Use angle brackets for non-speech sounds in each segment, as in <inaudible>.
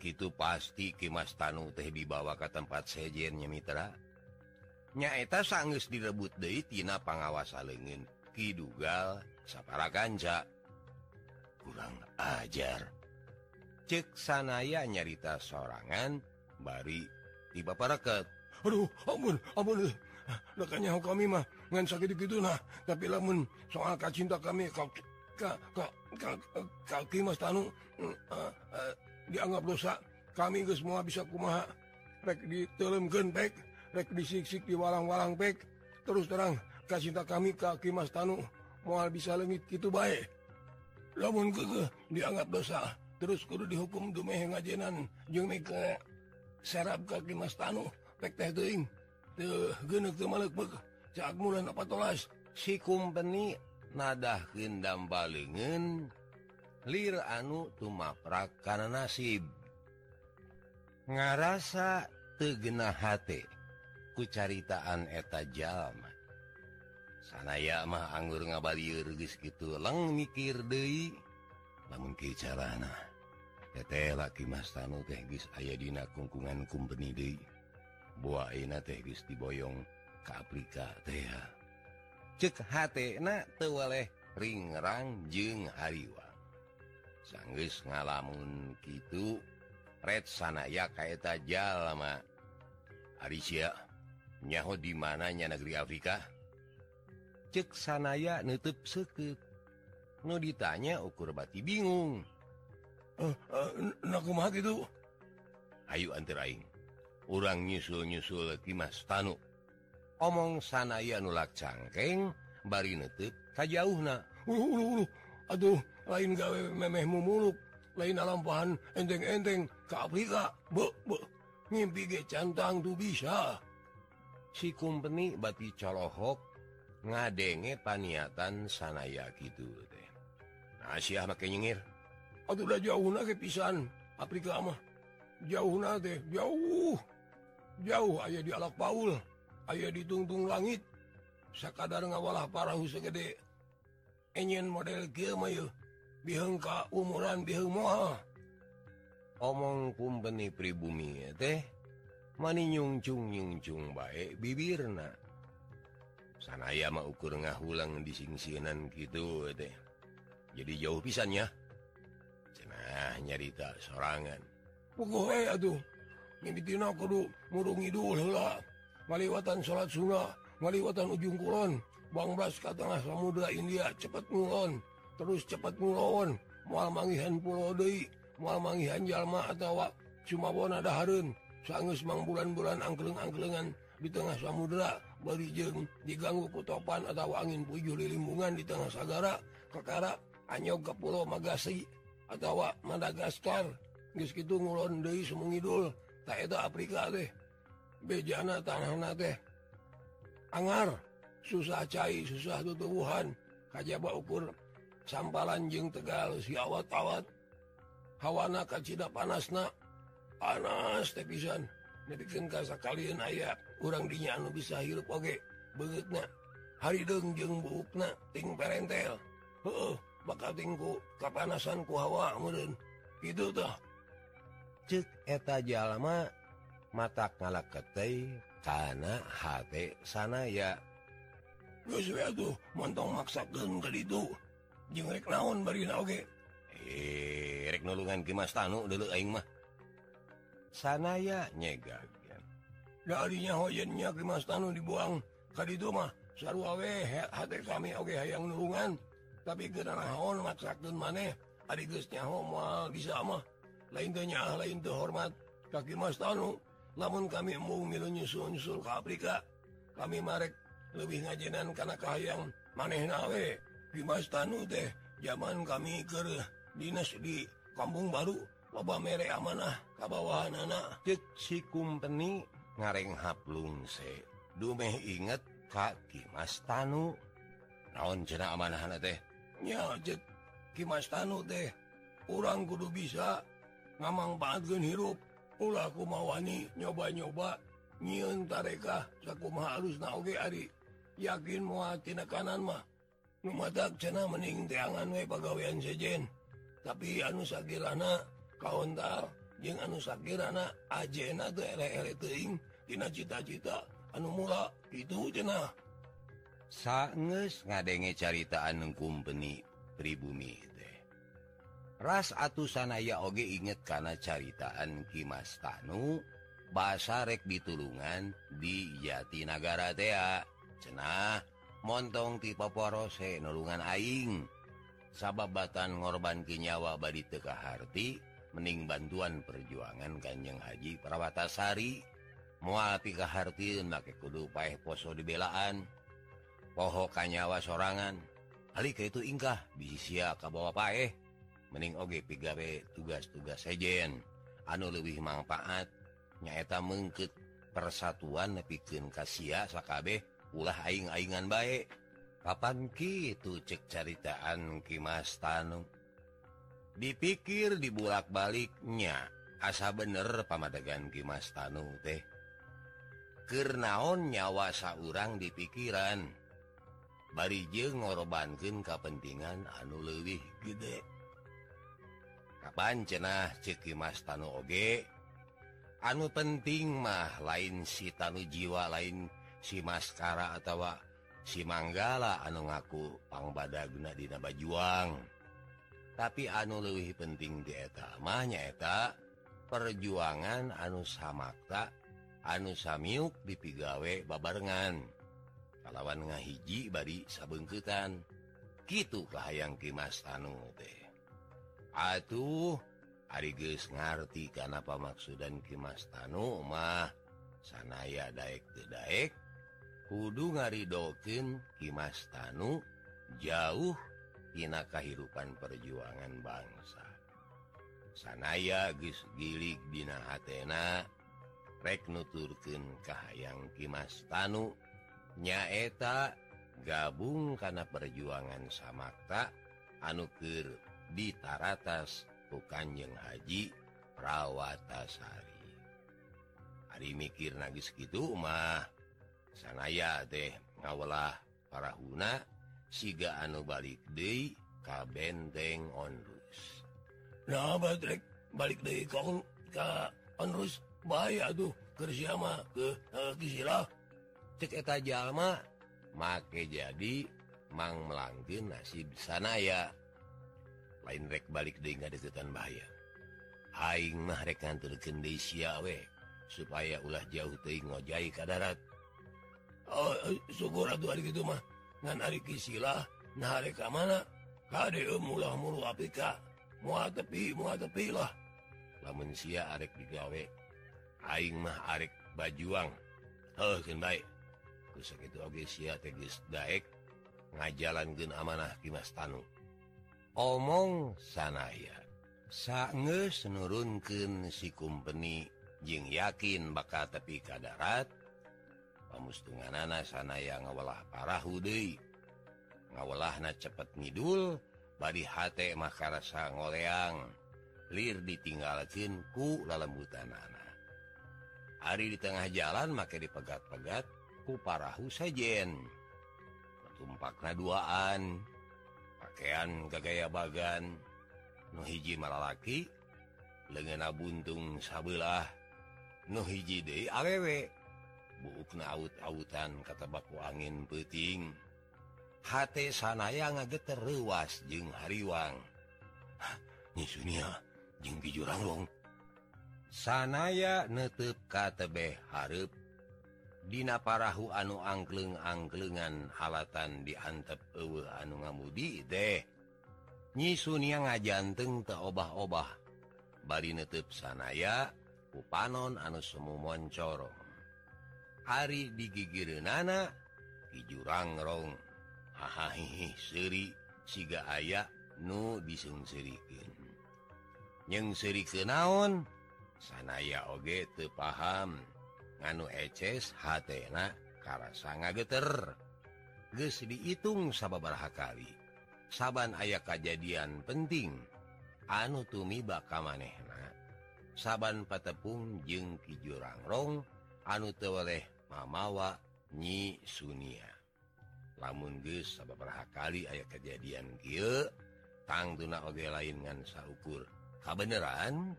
gitu pasti Kimas Tanu teh dibawa ke tempat sejennya Mitra. Nyaeta sanggus direbut Detina pengawasa lengen Kidugal sapara Ganca kurang ajar. Cek sanaya nyarita sorangan bari tiba paraket Aduh ampun ampun. Lekanya kami mah ngan sakit gitu nah. Tapi lamun soal kacinta kami kau kak kak kak kak Kimas Tanu mm, eh, eh, dianggap dosa. Kami ke semua bisa kumaha. Rek ditelemken pek rek disiksik di walang-walang pek. Terus terang kasihta kami kaki Mas Tanu mual bisa lengit gitu baik namun dianggap dosa terus kudu dihukum dumeh ngajenan. Jeung ke serap kaki Mas Tanu pek teh teuing. Teu geuneuk teu malek beuk cak mulan 14 sikum peni nadahkeun dam balengeun lir anu tumaprak kana nasib ngarasa tegena hate kucaritaan eta jalma sanaya mah anggur ngabalir kitu leng mikir De namun carana laki Mas Tanu geus aya dina kungkungan kumpeni deui. De teh geus diboyong ka Afrika teh. Cek H tewaleh ringrang jeung Hariwa. sanggis ngalamun gitu Red sanaya kaeta jalama Asia nyaho di mananya negeri Afrika? Cek sanaya nutup seket nu ditanya ukur bati bingung. Uh, uh, gitu Ayu anteraing orang nyusul-nyusul Mas Tanu. Omong sanaya nulak cangkeng bari nutup kajauhna. Uh, uh, uh, aduh lain gawe memeh mumuluk lain alampahan enteng-enteng ke Afrika be, be. mimpi ge cantang tuh bisa. Si company bati colook ngadenge paniatan sanaya gitu teh. Asia nah, make nyengir. Aduh udah jauh ke pisan Afrika mah. Jauh na teh jauh. Jauh ayah di alak Paul ayah di tungtung langit. Sakadar ngawalah parahu segede. Enyen model kia mah yuk bihengka umuran biheng moal omong kumpeni pribumi teh mani nyungcung nyungcung baik bibirna. Sanaya mah ukur ngahulang di singsinan gitu teh. Jadi jauh pisannya cenah nyarita sorangan. Pugoe aduh ngimitina kudu murung idul heula. Ngaliwatan salat sunnah ngaliwatan ujung kulon. Bangbras ka tengah samudra India cepet ngulon. terus cepat puloon mual mangihan pulau deui mual mangihan Jalma atau cuma ada Harun sangus mang bulan-bulan angkleng-angkelengan di tengah Samudra berijeng diganggu kutopan atau angin puju lilimbungan di tengah Sagara Kekara anyog ke Pulau Magasi atau Madagaskar. Geus kitu ngulon deui semengidul tak eta Afrika teh bejana tanahna teh. Angar susah cai susah tutubuhan kajaba ukur sampalan jeung Tegal si awat-awat. Hawana kacita panasna. Panas tepisan bikin kasa kalian aya. Kurang dinyanu bisa hirup oge. Bangetnya hari jeung bukna ting perentel. Oh bakal tingku kapanasan ku hawa meren itu tuh cek eta jalma mata ngalak ketai karena hati sana ya Gus tuh montong maksakan ke itu naon baruulungan Mas Tanu deuleu aing mah sanaya nyeganya Mas Tanu dibuang tadi oge hayang nulungan tapi maneh adiknya homo bisa mah lain lainnya lain tuh hormat. Kaki Mas Tanu namun kami mau milunyusul-unsur ke Afrika kami marek lebih ngajenan karena kahayang maneh nawe Dimas Tanu deh zaman kami ke Dinas di Kampung Baru. Loba mere amanah kabawahan anak ceksi kumpeni ngareng haplungse dumeh inget Ka Dimas Tanu naon cena amanah teh? Ya cek Dimas Tanu teh orang kudu bisa ngamang banget hirup. Ulah aku mawani nyoba-nyoba nyiun tarekah sakumaha harus nauge ari. Yakin muatina kanan mah. cena mening teangan we pagawean sejen tapi anu sagirana kauntal jeung anu Shakirana ajena teing Dina cita-cita anu mula itu jenah sanges ngadenge carita anu kumpeni pribumi teh ras atusan aya oge inget kana caritaan Kimas Tanu basarek ditulungan di Jatinagara Tea cenah montong tipe porose nulungan aing. Sababatan ngorban kenyawa badi teka harti mening bantuan perjuangan Kanjeng Haji Prawatasari. Mual tika harti make kudu paeh poso dibelaan poho kanyawa sorangan. Kali ke itu ingkah bisia kabawa paeh. Mening oge pigawe tugas-tugas sejen anu lebih manfaat nyaeta mengket persatuan nepikin kasia sakabeh. ulah aing-aingan baik Kapan Kitu cek caritaan Kimas Tanu? Dipikir dibulak-baliknya asa bener pamadegan Kimas Tanu teh? Kernaon nyawasa urang di pikiran Barije ngorbankan kepentingan anu lewih gede. Kapan cenah cekimas Tanu oge? Anu penting mah lain si Tanu jiwa lain si maskara atau si manggala anu ngaku ngakupangbaagna di bajuang. Tapi anu lebih penting ditamanyata perjuangan anu samakta anu Samyuk dipigawe babarengan. Kalawan ngahiji bari sabengketan. Gitukah yang kimas tanu teh. Atuh Ariges ngerti karena pamaksudan kimas tanu mah. Sanaya Daek Daek kudu ngaridokin Kimas Tanu jauh hina kehidupan perjuangan bangsa. Sanaya Gilik Dina Athena rek nuturken Kahayang Kimas Tanu nyaeta gabung karena perjuangan samakta anukir di taratas Kanjeng Haji Prawatasari. Hari mikir nagis gitu mah. sanaya deh ngawalah para Huna siga anu balik De ka benteng onrus. Nah, balik, balik de onrus. Bahaya aduh kerjama ke eh, uh, ceketa jalma make jadi mang melanggen nasib sanaya. Lain rek balik de deketan bahaya. Aing mah rekan terkendesia we supaya ulah jauh ngojai ka darat. Oh, syukur gitu mah. Silah nah mana mulah mulu mua tepi mua tepilah lamun sia arek digawe. Aing mah arek bajuang. Heuh keun baik. Ku sakitu oge sia teh geus daek ngajalankeun amanah di Mas Tanu. Omong sanaya sangeus nurunkeun si kumpeni jeung yakin bakal tepi ka darat mustungan nana sana yang ngawalah parahu ngawalah na cepet ngidul bari H makarasa ngoleang. Lir ditinggalkin ku lalembutan nana hari di tengah jalan maka dipegat-pegat ku parahu sajen. Tumpakna duaan pakaian gagaya bagan Nuhiji malalaki lengena buntung sabelah. Nuhiji De awewe bukna aut-autan kata baku angin peting hate sanaya ngageter rewas jeung Hariwang. Jurang sanaya nutup katebe Harep Dina parahu anu angkleng angklengan halatan diantep ewe anu ngamudi deh nyisunia ngajanteng ke obah-obah. Bari nutup sanaya upanon anu semu moncoro Ari digigir nana di jurangrong hahahi seri siga aya nu disungsirikin yang seri ke naon? Sanaya oge te paham. Nganu eces hatna karasanga geter Ges dihitung sababarha kali. Saban ayah kejadian penting. Anu tumi baka manehna saban patepung jeng kijurangrong anu tewaleh Mamawa nyi Sunia. Lamun geus sababaraha kali aya kejadian Gie tangtuna Oge lain ngan saukur. Kabeneran?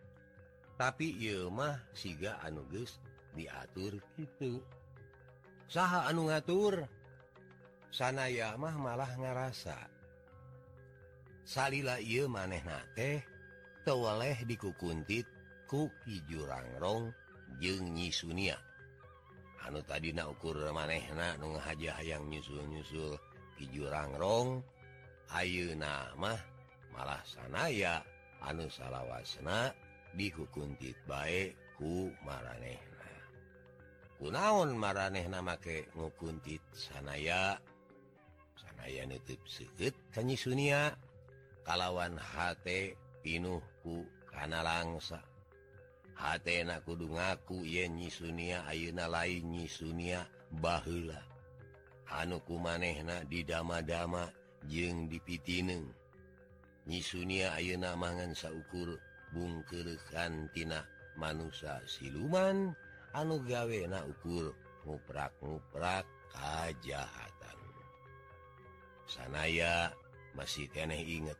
Tapi Imah siga anuges diatur itu saha anu ngatur? Sana yamah malah ngerasa salila Ieu maneh nate tewaleh dikukuntit kuki jurangrong jeung nyi Sunia. anu tadi ukur maneh haja yang nyusul-nyusul kijurangrong Ayu nama malah sanaya anu salawasna dikukuntit baik ku mareh kunaon maraneh nama make ngukuntit sanaya? Sanaya nutip seket kanyi Sunia kalawan H pinuhku karena langsa. hatna kudu ngaku yenyi Sunia Ayeuna lainnyi Sunia bahla Hanuku manehna didama-dama jeung dipitineng. Nyi Sunia Ayeuna mangan saukur bungkerkantina manusia siluman. Anu gawe na ukur nguprak-nguprak kajahatan. Sanaya masih teneh inget.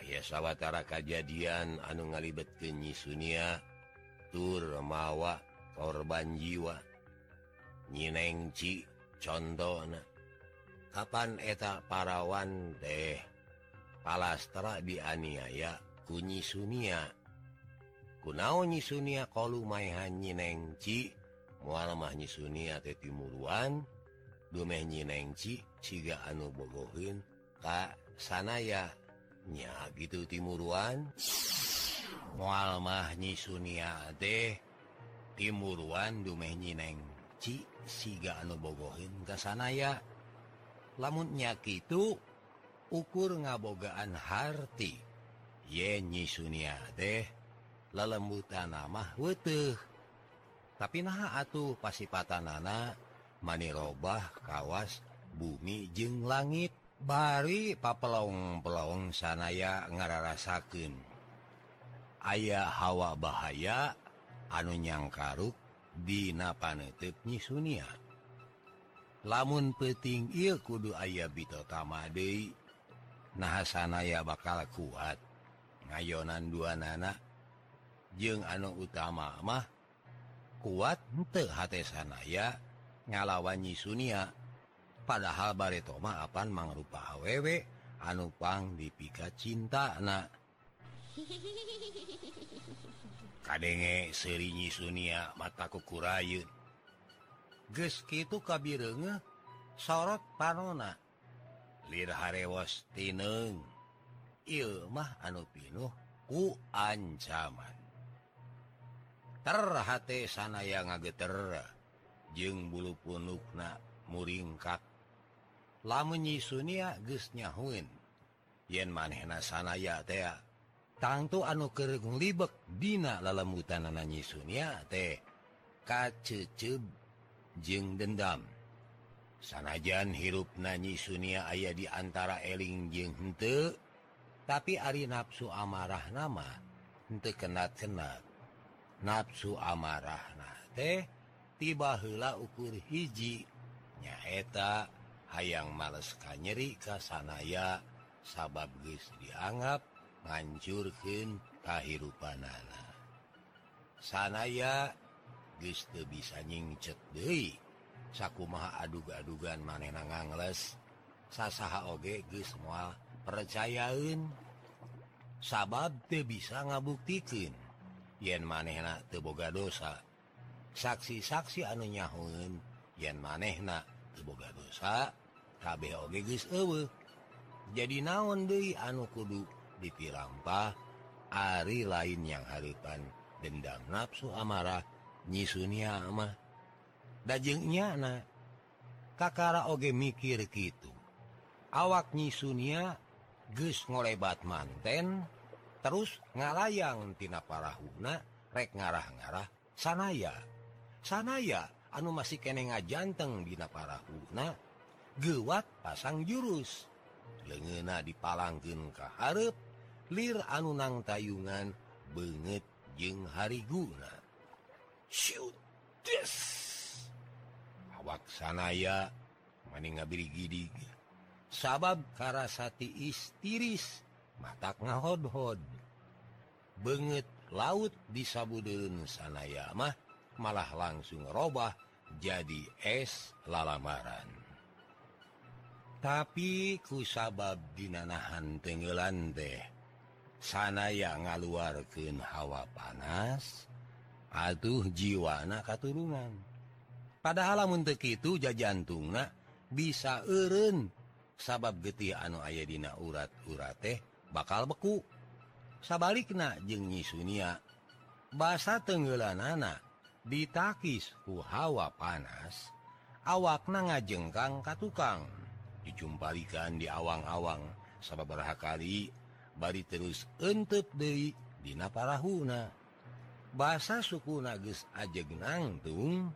Ayah sawwatara kejadian anu ngalibet kenyi Sunia batur Remawa korban jiwa. Nyinengci contoh Kapan eta parawan teh palastra dianiaya kunyi Sunia kunaonyi Sunia kalau mayhan nyinengci mualamahnya Sunia teh timuruan dume nyinengci siga anu bogohin Ka sanaya. Nya gitu timuruan mualmah Nyi Sunia teh timuruan dumeh nyineng Ci siga anu bogohin kasanaya lamunnya itu ukur ngabogaan harti. Ye Nyi Sunia teh lelembutan nama weteh tapi nah atuh pasipatanana manirobah kawas bumi jeng langit. Bari papelong-pelong sanaya ngararasakeun. ayaah hawa bahaya anu nyangkaruk dinapanetepnyi Sunia lamun peting ieu kudu ayah Nah sanaya bakal kuat. Ngayonan dua nana jeung anu utama mah kuat tehhati sanaya ngalawanyi Sunia padahal baretomapan mangrupa awewek anupang dipika cinta anak <laughs> kadenge serinyi Sunia mataku kurayun geski itu kabirenge sorot panona. Lir harewas tineng. Ilmah anu pinuh ku ancaman. Terhati sana yang ngageter jeng bulu punukna muringkat lamunyi Sunia gesnyahuin yen manehna sanaya tea tangtu anu kegung libek Dina lalamutan nanyi Sunia teh. Kaceceb jeng dendam. Sanajan hirup nanyi Sunia ayah diantara eling jeng hente tapi Ari nafsu amarah nama untuk kenat-kenat. Nafsu amarah nah teh tiba hela ukur hiji. Nyaeta hayang males kanyeri kasanaya sabab geus dianggap hancurkahirupan sanaya Guste bisa nyingcet De sakumaha adug-adugan manehna ngangles sasaha oge semua percayaeun. Sabab teu bisa ngabuktikeun yen manehna teboga dosa. Saksi-saksi anu nyahun yen manehna teboga dosa kabeh oge geus eueuh. Jadi naon deui anu kudu dipirampah Ari lain yang hapan dendam nafsu amarah nyisunia mah dajengnya na Kakara oge mikir gitu. Awak nyisunia Gus ngolebat manten terus ngalayang tina parahuna rek ngarah-ngarah sanaya sanaya anu masih kene ngajanteng Dina parahuna gewat pasang jurus. Lengena dipalangkeun ke hareup lir anu nang tayungan banget jeung hariguna. Awak sanaya maning ngabiri gidig sabab karasati istiris matak ngahodhod. Banget laut disabudeun sanaya mah malah langsung robah jadi es lalamaran. Tapi ku sabab dinanahan tenggelan teh. sanaya ngaluarkan hawa panas atuh jiwana katurungan. Padahal untuk itu jajantungna bisa eren sabab geti anu ayadina urat-ura teh bakal beku. Sabalikna jengnyi Sunia bahasa tenggelan anak ditakis ku hawa panas awakna ngajengkang ka tukang dijumpalikan di awang-awang. Sabab berhakali bari terus entep Dewi Dina parahuna. Bahasa suku nages ajeg nangtung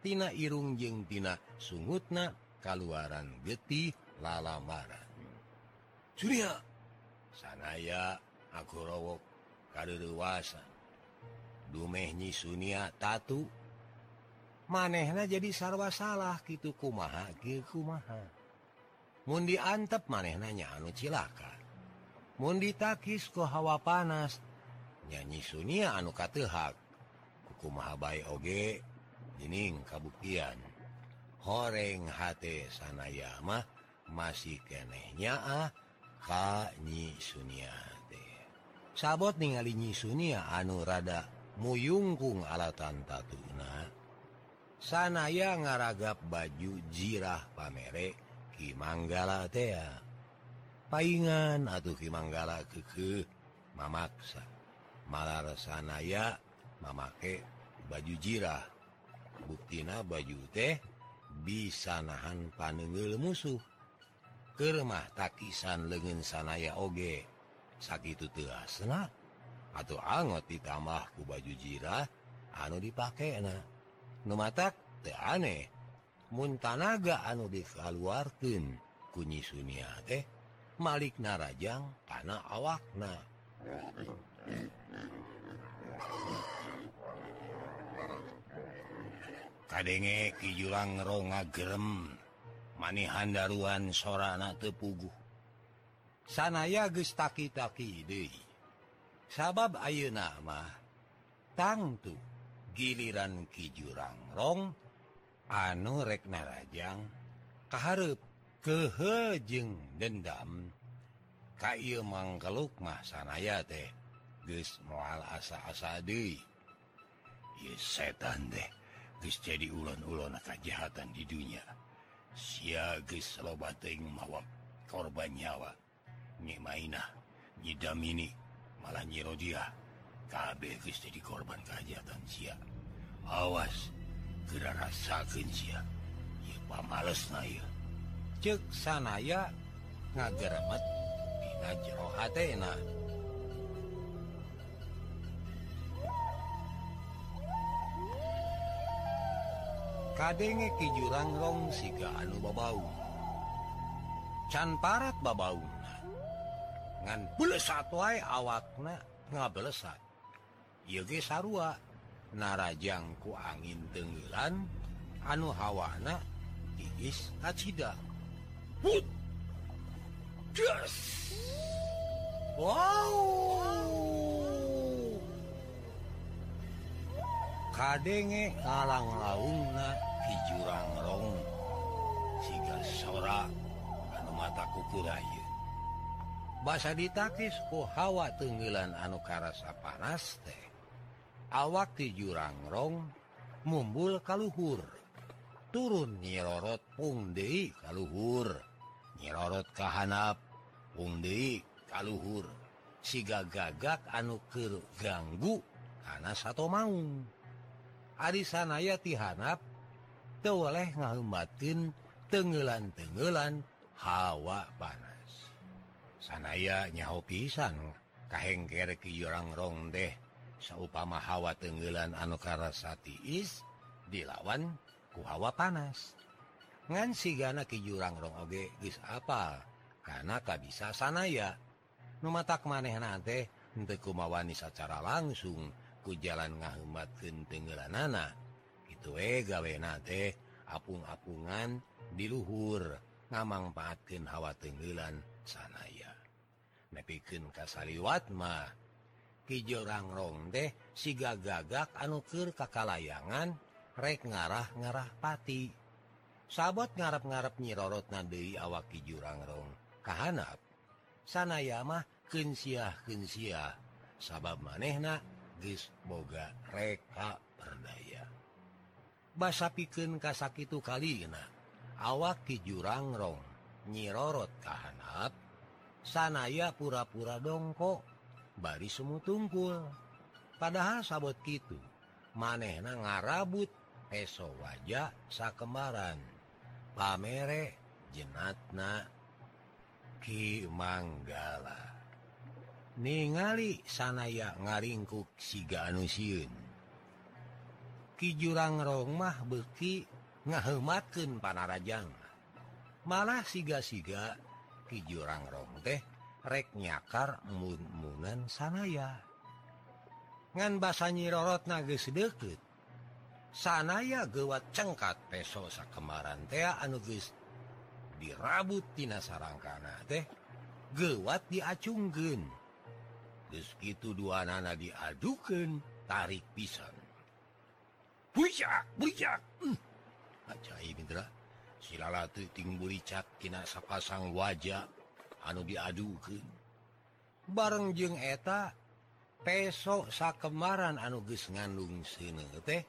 Tina Irung jeung Tina Sungutna kaluaran getih lalamaran. Surya sanaya aku rowok kadewasan dumehnyi Sunia tatu manehna jadi sarwa salah gitu kumaha kumaha? Mundi antep manehna nya anu cilaka. Mundi takis ke hawa panas. Nyanyi Sunia anu katehak kuku Mahabai oge Jining kabuktian. Horeng hate sanayamah masih kenehnya ah Kanyi Sunia sabot ningali nyi Sunia anu rada muyungkung alatan tatuna sanaya ngaragap baju jirah pamere Ki Manggalatea paingan. Atau Kimanggala keke. Memaksa malasanaya memakai baju jirah. Buktina baju teh bisa nahan panenggel musuh. Kemah takisan lengen sanaya oge. Sakit teasna atau angot ditambahku baju jirah anu dipakai numatak te aneh. Muntanaga anu dikaluarkan kunyi Sunia teh. Malik narajang karena awakna. Kadenge kijurang ronga gerem manihan daruan sorana tepuguh. Sanaya gestaki taki De sabab Ayu nama tangtu giliran Kijurang rong anu Reknarajang keharep kehejeng dendam. Kayu mangkeluk mah sanaya teh geus mual asa-asa deui. Setan deh geus jadi ulon-ulon kejahatan di dunia sia geus loba teuing mawa korban nyawa. Nyi mainah nyi damini malah nyi rodiah. Kabeh geus jadi korban kejahatan sia. Awas geura rasakeun sia. Ieu pamales na ieu. cek sanaya ngageremet Dina jero hatena Kadenge ki jurang rong siga anu babau. Can parat babauna Ngan belesat wae awakna ngabelesat. Ieu ge sarua narajang ku angin tenggelan anu hawana tiis acida Wow kadenge kalang laungna di jurangrong siga sora anu mata kukuraya bahasa ditakis ku hawa tenggelan anu karasa panas teh. Awak di jurangrong mumbul kaluhur turun nyirorot pung deui kaluhur nyirorot kahanap Pungdei kaluhur siga gagak anuker ganggu karena satu mau hari sanaya tihanap tewaleh ngabatin tenggelan tenggelan hawa panas. Sanaya nyahu pisan kahengker ke jurang rong deh saupama hawa tenggelan anukara satiis dilawan ku hawa panas. ngan sigana ke jurangrong oge guys apal karena ka bisa sanaya. Numatak maneh nate henteu kumawani secara langsung ku jalan ngahumatkeun tenggelanana. Gitu we gawe nate apung-apungan diluhur ngamangpaatkeun hawa tenggelan sanaya. Nepikeun kasaliwat mah. Ki jurangrong teh siga gagak anu keur kakalayangan rek ngarah ngarah pati. sahabat ngarap-garap nyirorot nadi awaki jurangrong kahanap. Sanayamah kensiah-kensiah. Sabab manehna geus boga reka perdaya. Basa pikeun kasakitu kalina awaki jurangrong nyirorot kahanap. Sanaya pura-pura dongko bari semu tungkul padahal sabot kitu manehna ngarabut peso wajah sakembaran pamere jenatna Ki Manggala. Ningali sanaya ngaringkuk siga anusiun Ki jurang Romah beki ngahemaken panarajang. Malah siga-siga Ki jurang Rong teh rek nyakar mummunan sanaya. Ngan basa nyirorot nages deket sanaya gewat cengkat peso sakemaran teh anuges dirabuttina sarangkana teh gewat diacunggen gitu dua nana diadukan tarik pisan Bujak, bujak. Hmm. Mindra silalatubulcakkinasa sapasang wajah anu diadukan bareng jeng eta peso sakemaran anuges ngandung seuneu teh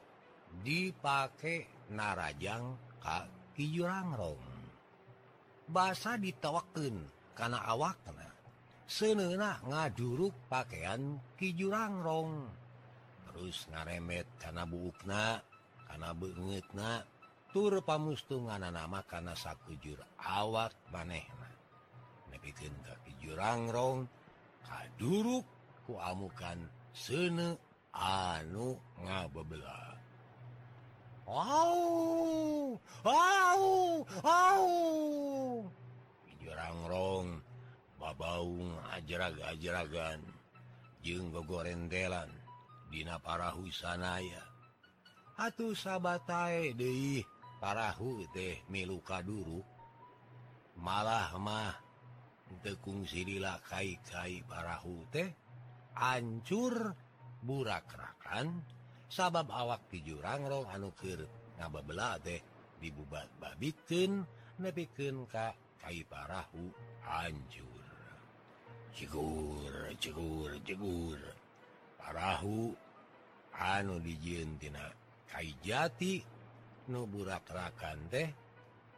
dipakai narajang Ka Kijurangrong. Basa ditawaken karena awakna kena ngaduruk ngajuruk pakaian Kijurangrong. Terus ngaremet karena bukna karena bengetna tur pamustungan nama karena sakujur awak manehna. Bikin kaki Kijurangrong kaduruk kuamukan sene anu ngabebelah. Au! Au! Au! Jerangrong babaung ajeraga-ajeragan jeung gogorendelan Dina parahu sanaya Atuh sabatae deui parahu teh milu duru malah mah tekung sirila kai-kai parahu teh ancur burakrakan sabab awak di anu anukir ngababela teh dibubat babiken nepiken ka kai parahu hancur cigur cigur cigur. Parahu anu dijintina kai jati nu burak rakan teh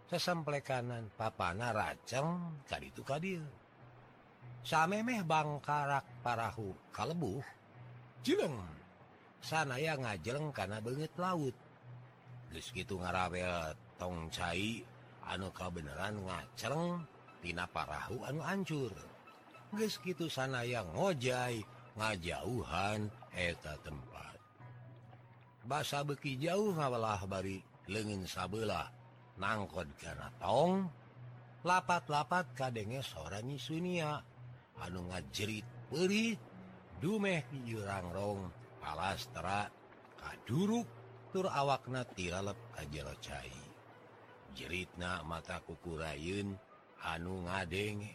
sesemplekanan papana raceng kali itu kadil samemeh bangkarak parahu kalebu cileng. sana ya ngajeng karena banget laut. Terus gitu ngarawel tong cair anu kau beneran ngacerengtina parahu anu ancur. Guys gitu sana yang ngojai ngajauhan eta tempat. Basa beki jauh ngawalah bari legin sabelah nangkot karena tong lapat-lapat kadenge sora nyisunia anu ngajerit perih dumeh jurangrong kepala setara kaduruk tur awakna tilalep kajjero cai jeritna mata kukurayun anu ngadenge.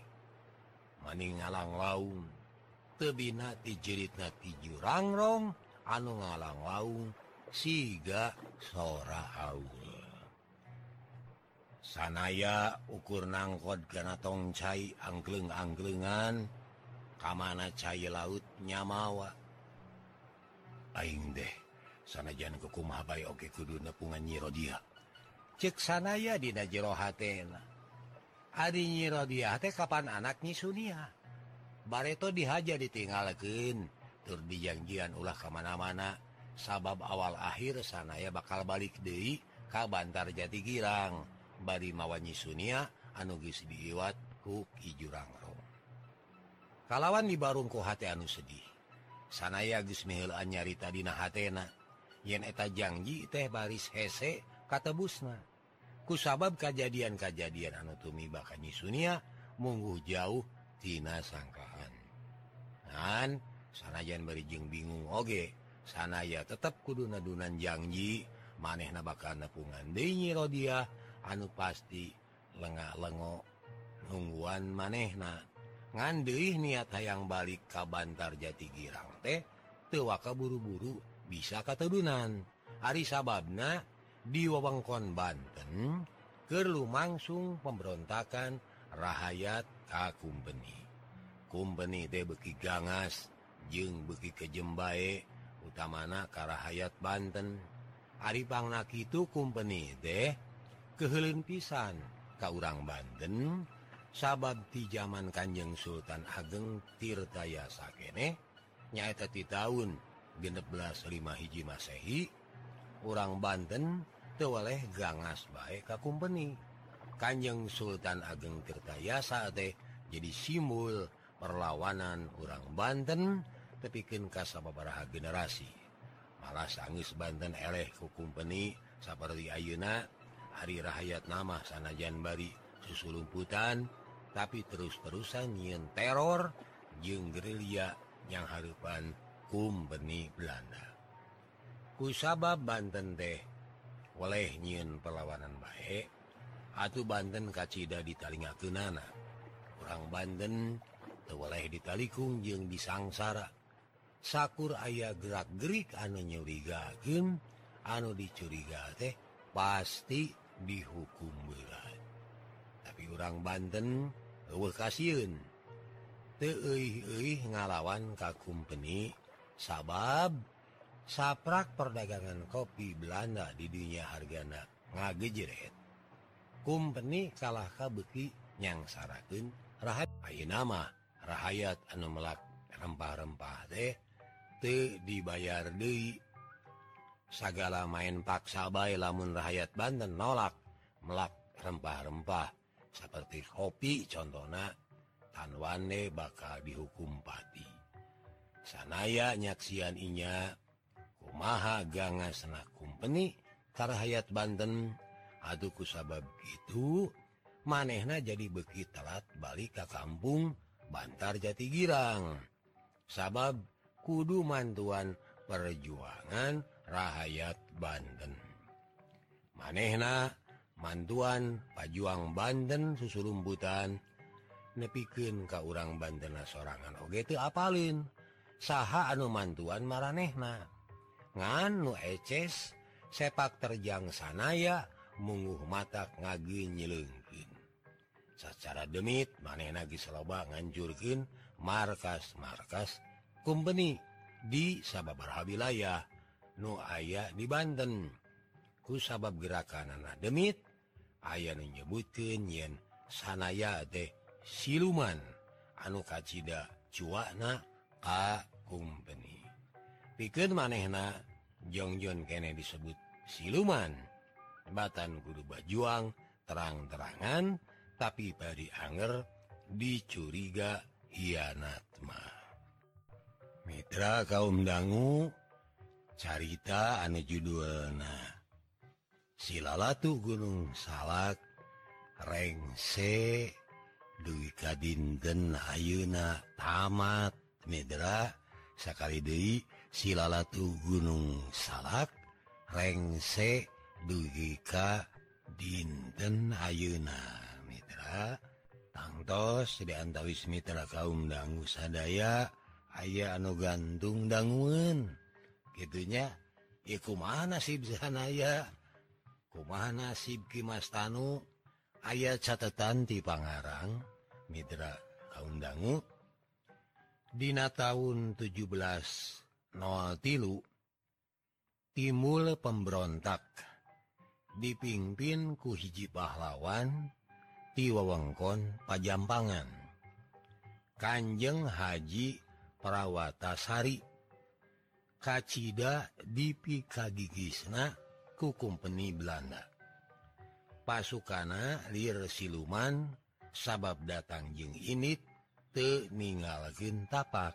Maning ngalang laung tebina ti jeritna ti jurangrong anu ngalang laung siga sora haul sanaya ukur nangkod karena tong cai angkleng-angklengan kamana cai laut nyamawa. Aing deh sanajan bae oke kudu nepungan nyiro dia cek sanaya dina jero hatena Ari nyiro dia teh kapan anaknya Sunia? Bareto dihaja ditinggalkeun. Tur dijanjian ulah kemana-mana sabab awal akhir sanaya bakal balik deui ka Bantar Jati Girang. Bari mawanyi Sunia anugis diiwat ku Ijurangro kalawan di barungku hati anu sedih. sanaya Gusmihlaan nyarita Dina hatena. Yen eta janji teh baris hese katebusna. Kusabab kejadian-kajadian anu tumi bakanyi Sunia munggu jauh Tina sangkaan Han sanajan berijing bingung oge. Sanaya tetap kudu nadunan janji maneh nabaka nepungan denyi Rodia anu pasti lengah lengok nungguan manehna. ngandih niat hayang balik ka Bantar Jati Girang teh tewaka buru-buru bisa ketedunan Ari sababna di wewengkon Banten ke lumangsung pemberontakan rahayat ka kumbeni. Kumpeni teh beki gangas jeung beki kejembae utamana karahayat Banten. Ari pangnak itu kumpeni deh kehelin pisan ka urang Banten sababti zaman Kanjeng Sultan Ageng Tirtaya Sakene nyaeta di tahun 165 hiji Masehi orang Banten tewaleh gangas baik ka kumpeni Kanjeng Sultan Ageng Tirtaya teh jadi simbol perlawanan orang Banten tepikin kasababaraha generasi. Malah sangis Banten eleh ku kumpeni seperti Ayuna hari rahayat nama sanajan bari susulumputan tapi terus-terusan nyiin teror jeung gerilya yang harepan kum Belanda. Kusaba Banten teh oleh nyiin perlawanan baik Atuh Banten kacida di talinga Kenana. Orang Banten tewaleh ditalikung jeung disangsara Sakur ayah gerak-gerik anu nyurigaken anu dicuriga teh pasti dihukum berat. jurang Banten kasihun ngalawan kakumpeni sabab saprak perdagangan kopi Belanda di dunia hargana ngagejeret kumpeni kalah kabeki nyangsaraken rahat Ayu nama rahayat anu melak rempah-rempah teh te dibayar Dei segala main paksa baik lamun rakyat Banten nolak melak rempah-rempah. seperti kopi contohna tanwane bakal dihukum pati. Sanaya nyaksian inya kumaha gangas senak kumpeni hayat Banten. Aduh kusabab itu manehna jadi beki telat balik ke kampung Bantar Jati Girang. Sabab kudu mantuan perjuangan rahayat Banten. Manehna mantuan pajuang Banten susulumbutan nepiken ka ke urang Bantena sorangan. Oge itu apalin? Saha anu mantuan marehna nganu eces sepak terjang sanaya mungguh mata ngagi nyilengkin secara demit maneh nagi Seloba nganjurkin markas-markas kumpeni di sababar wilayah Nu aya di Banten. Ku sabab gerakan anak demit aya menyebutkan yen sanaya deh siluman. Anu kacita cuana ka kumpeni pikir manehna Jongjon kene disebut siluman. Batan kudu bajuang terang-terangan tapi bari anger dicuriga hianatma Mitra kaum dangu carita ane judulna silalatu Gunung Salak rengse Dwi Kadinten Ayeuna tamat Medra Sakali Dewi silalatu Gunung Salak rengse Dugika Dinten Ayeuna Mitra tangtos diantawis Mitra kaum dangu sadaya aya anu gantung dangun gitunya iku mana sih bisanaya kumana sib Kimas Tanu ayat catatan di Pangarang Mitra Kaundangu. Dina tahun 1703 tilu Timul pemberontak dipimpin ku hiji pahlawan di wewengkon Pajampangan Kanjeng Haji Prawatasari. Kacita dipikagigisna ku kumpeni Belanda. Pasukana lir siluman sabab datang jeng ini teninggalkin tapak.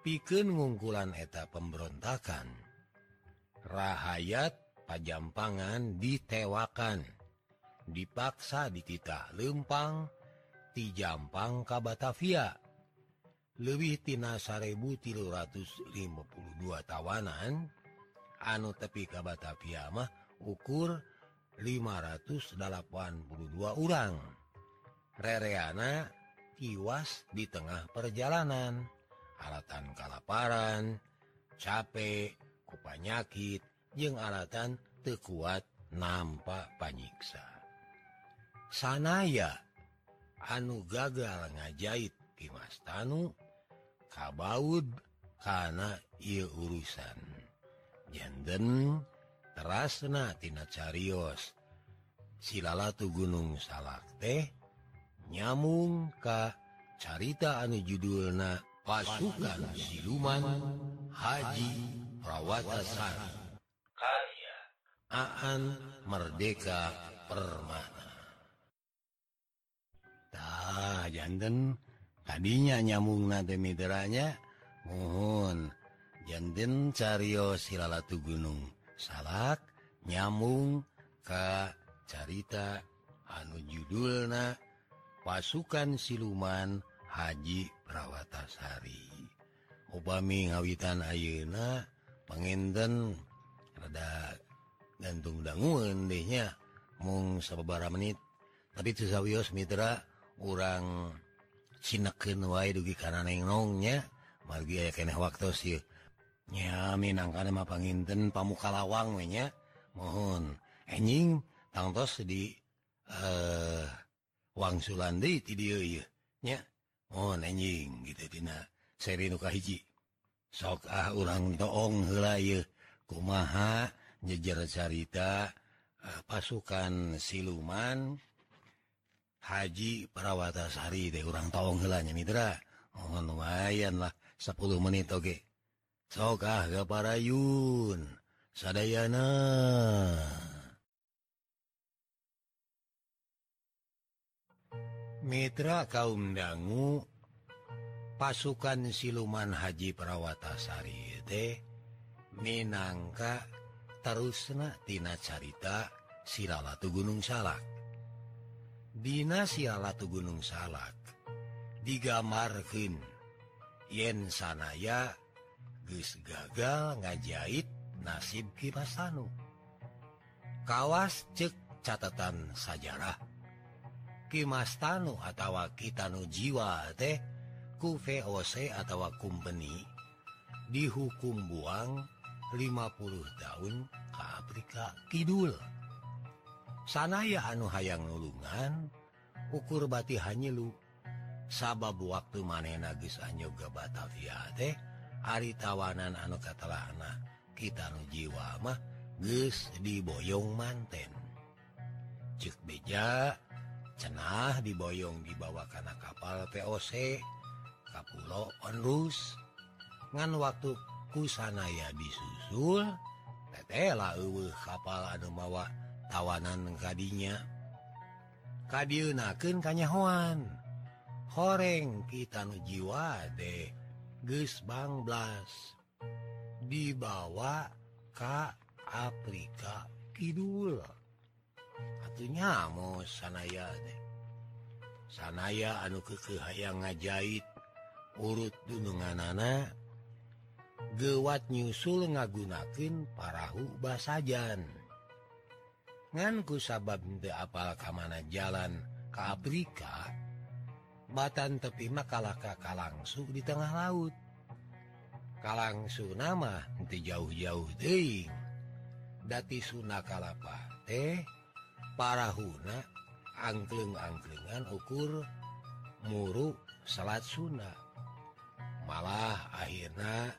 Piken ngungkulan eta pemberontakan. Rahayat pajampangan ditewakan. Dipaksa di titah lempang di Jampang ka Batavia. Lebih tina 1352 tawanan anu tepi ka Batavia mah ukur 582 orang rereana tiwas di tengah perjalanan. Alatan kalaparan capek kupanyakit jeung alatan tekuat nampak panyiksa. Sanaya anu gagal ngajahit Kimastanu kabaud karena ia urusan. Yenden terasnatina carios. Silalatu Gunung Salak teh nyamung Ka carita anu judulna pasukan siluman Haji perawatasan karya. Aan Merdeka Permana. Tah jantan tadinya nyamung nademideranya mohon janden Cario Silalatu Gunung salak nyamung Ka carita anu judulna pasukan siluman Haji Prawatasari. Obami ngawitan Ayeuna penginten rada gantung danguundenya mung sababara menit. Tadi sawios Mitra orang Cinaken wae dugi karena nengnongnya margi aya keneh waktu sih nyaminangkan panginten pamuka lawang we nya. mohon. Enjing tangtos di eh uh, Wang Sulandi ti nya. Mohon enjing gitu tina. Seri nu hiji sok ah urang toong heula ieu. Kumaha nyejer carita uh, pasukan siluman Haji Prawatasari teh urang toong heula nya Mitra. Mohon lumayan lah 10 menit oge okay. sokah gaparayun sadayana. Mitra kaum dangu pasukan siluman Haji Prawatasari teh minangka terusnatina carita Silalatu Gunung Salak. Dina Silalatu Gunung Salak digamarkeun yen sanaya geis gagal ngajait nasib Kimasanu Kawas cek catatan sajarah. Kimastanu atau Kitanu jiwa teh ku VOC atau kumpeni dihukum buang 50 tahun ke Afrika Kidul. Sanaya anu hayang nulungan ukur bati hanyelu sabab waktu manena Gisnyoga Batavia teh Ari tawanan anu katalahna kita nu jiwa mah geus diboyong manten. Cek beja cenah diboyong dibawa karena kapal POC Kapulo onrus. Ngan waktu kusanaya disusul tetela eueuh kapal anu mawa tawanan kadinya kadieunakeun kanyahoan horeng kita nu jiwa deh geus Banglas. Dibawa ka Afrika Kidul. Atunya mau sanaya deh sanaya anu kekehaang ngajahit urut dununganana gewat nyusul ngagunakin parahu basajan. Nganku sabab apal kamana jalan ke Afrika Batan tepima kalakaka kalangsu di tengah laut. Kalangsu nama nanti jauh-jauh Deing dati Suna Kalapa teh para Huna angkleng-angklengan ukur muru salat Sunda malah akhirnya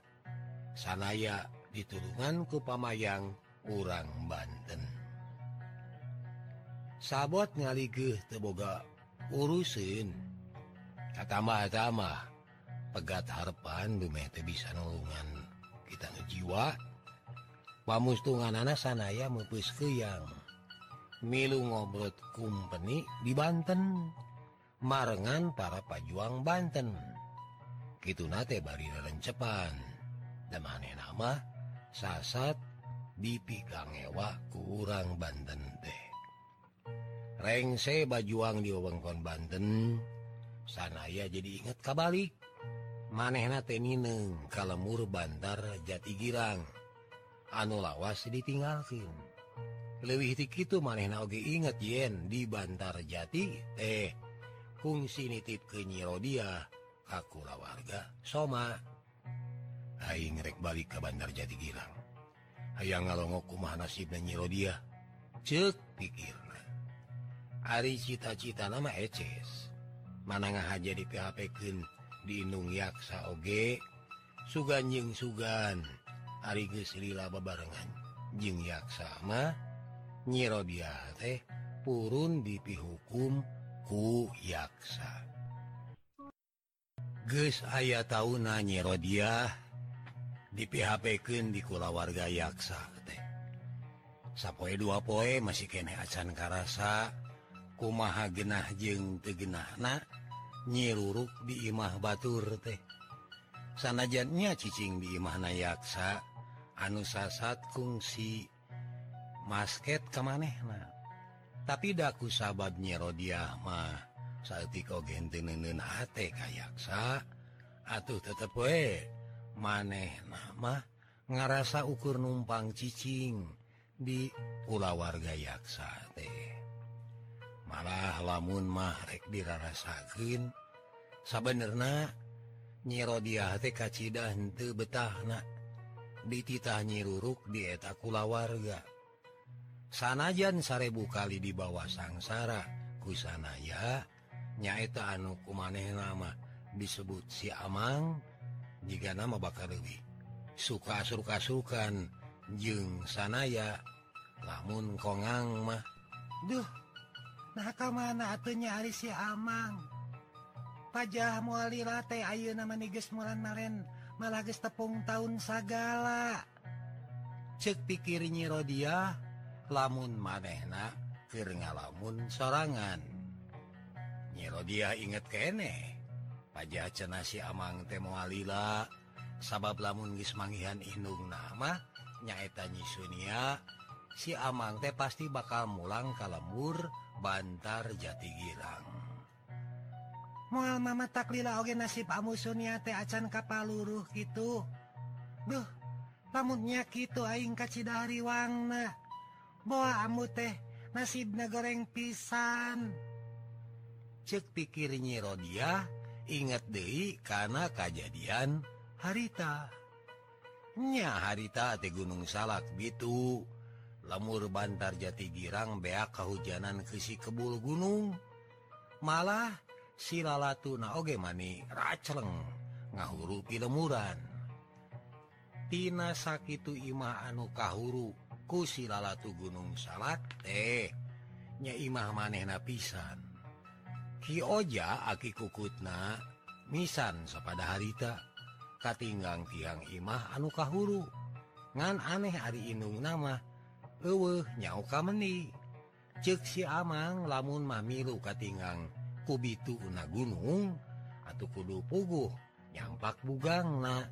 sanaya ditulungan ke Pamayang urang Banten. Sabot ngaligeh teboga urusin. pertama-tama pegat harepan Dumete bisa nulungan kita jiwa. Pamustungan anak sanaya mepus keyang milu ngobrol kumpeni di Banten. Marengan para pajuang Banten. Gitu nate bari rencepan dan mana nama sasat dipikang ewa kurang Banten teh. Rengse bajuang di wewengkon Banten. sanaya jadi ingat kabalik. Manehna tenineng kalemur Bandar Jati Girang anu lawas ditinggalkan lebih itu manehna Oge inget yen di Bantar Jati eh fungsi nitip ke Nyirodia kakula warga soma. Hai ngerek balik ke Bandar Jati Girang. Aya ngalongoku mah nasib dan Nyirodia cek pikir Ari cita-cita nama Eces. mana ngahaja di PHPken diinung yaksa oge. Suganjing sugan Arigeslila bebarengan Jing yaksama mah dia teh purun dipi hukum ku yaksa geus aya tahu na di PHP di di kula warga yaksa teh. Sapoe dua poe masih kene acan karasa. kumaha genah jeng tegenahna nyiruruk di imah Batur teh. Sanajannya cicing di imahna yaksa anu sasat kungsi masket kemanehna tapi daku sababnya Rodiahmah kayaksa atuh tetep we maneh nama ngarasa ukur numpang cicing di pula warga yaksa teh. malah lamun mahrek dirarasakin sabenerna nyiro dia kacita hente betahna. Dititah nyiruruk dieta kula warga sanajan sarebu kali di bawah sangsara kusanaya nyaeta anu kumaneh nama disebut si Amang jika nama bakal lebih suka suka-sukan jeng sanaya lamun kongang mah. Duh Naka mana nyari si Amang. Pajah muali latte ayu nama niges mulan Maren malages tepung tahun sagala cek pikirnyi Rodia lamun manehna keringa lamun sorangan. Nyirodia inget kene. Pajah cenah si Amang temualila sabab lamun gismangihan Inung nama nyaeta nyi Sunia si Amang teh pasti bakal mulang kalembur lembur Bantar Jati girang. Mual mama taklila oge nasib amusunia teh acan kapaluruh gitu Duh lamunnya gitu aing kacidari wangna. Bawa amu teh nasibna goreng pisan. Cek pikirnyi Rodia ingat Dei karena kejadian harita. Nya harita teh Gunung Salak gitu. lemur Bantar Jati Girang beak kehujanan kesi kebul gunung. Malah silalatu oge mani racleng ngahurupi lemuran Tina sakitu imah anu kahuru ku silalatu gunung salat teh. Nya imah maneh napisan Ki oja aki kukutna misan sepada harita. Katinggang tiang imah anu kahuru. Ngan aneh hari inung nama eueuh nyauka meni cek si amang lamun mamilu katinggang kubitu una gunung atau kudu puguh nyampak bugang na.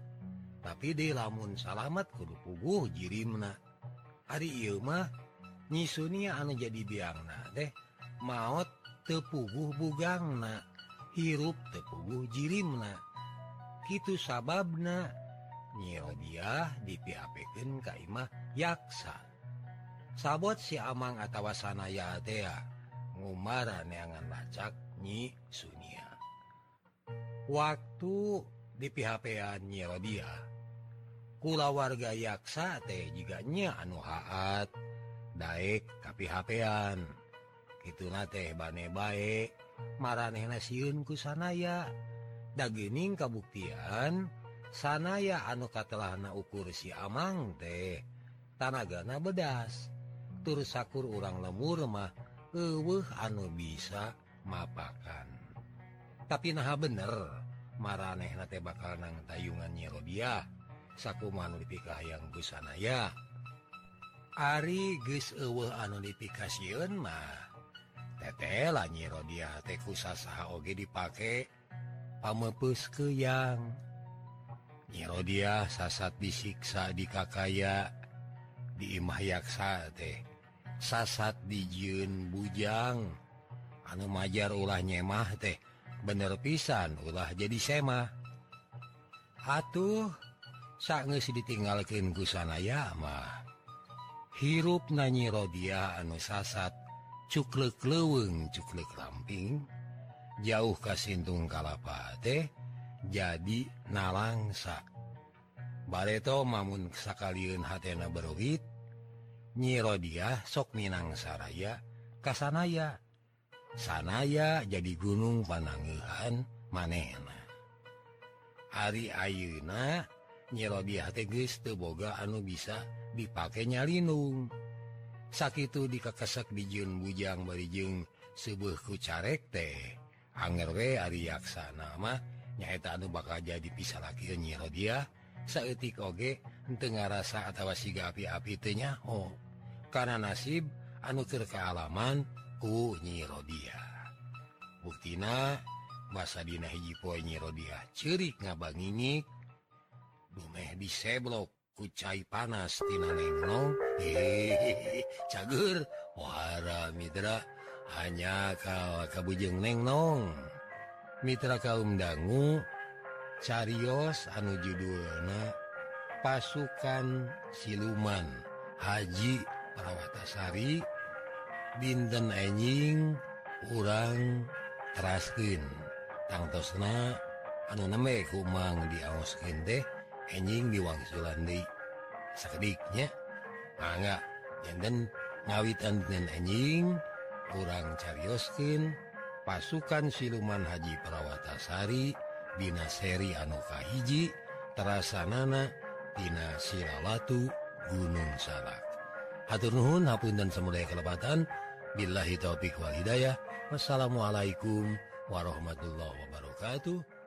Tapi di lamun salamat kudu puguh jirimna hari ieu mah nyisunia anu jadi biangna deh. Maut tepuguh bugang na hirup tepuguh jirimna gitu sababna nyiro dia dipiapikeun ka imah yaksa sabot si Amang atawa sanayatea ngumara neangan lacak nyi Sunia. Waktu di PHPan nyerodia kula warga yaksa teh jiganya anu haat Daek ka HPan kituna teh bane baik mareh nasiunku sanaya. Dagining kabuktian sanaya anu katelahna ukur si Amang teh tanagana bedas. tur sakur orang lemur mah kewuh anu bisa mapakan. Tapi nah bener maraneh na bakal nang tayungannya Rodia saku manulika yang busana ya Ari geus eueuh anu dipikasieun mah tetela nyi teh kusasaha oge dipake pamepeus keyang. Nyi Rodia sasat disiksa di kakaya diimahaksa teh. Sasat dijun bujang. Anu majar ulah nyemah teh. Bener pisan ulah jadi semah. Atuh sange ditinggalkan kusanayamah hirup nanyi Rodia anu sasat cuklek leweng cuklek ramping. Jauh kasintung kalapa teh jadi nalangsa. Bareto mamun sakaliun hatena berogit nyirodia sok Minangsaaya kasanaya. Sanaya jadi gunung panangihan manena Ari Ayeuna nyirodia teges teboga anu bisa dipakai nyalinung. Sakit dikakesek dijun bujang berijung subuhku carek teh Angerwe Ariyaksana mah nyaeta anu bakal jadi pisah lagi nyirodia saetik oge tengah rasa atawa siga api-api tenya oh karena nasib anu terkealaman kealaman kunyirodia buktina bahasa Dina hiji poinyirodia cirik ngabangingi dumeh diseblok kucai panas tina nengnong cager wara mitra hanya kau kabujeng nengnong mitra kaum dangu carios anu judulna pasukan siluman haji Parawatasari dinten enjing urang traskin tangtosna anu namanya kumang diaoskin teh enjing diwang Sulandi sedikitnya mangga dan ngawitan dengan enjing kurang carioskin pasukan siluman Haji Prawatasari Dina seri Anukahiji terasanana Tina Siralatu Gunung Salak. Hatur nuhun hapun dan semulai kelepatan Billahi taufiq wal hidayah. Wassalamualaikum warahmatullahi wabarakatuh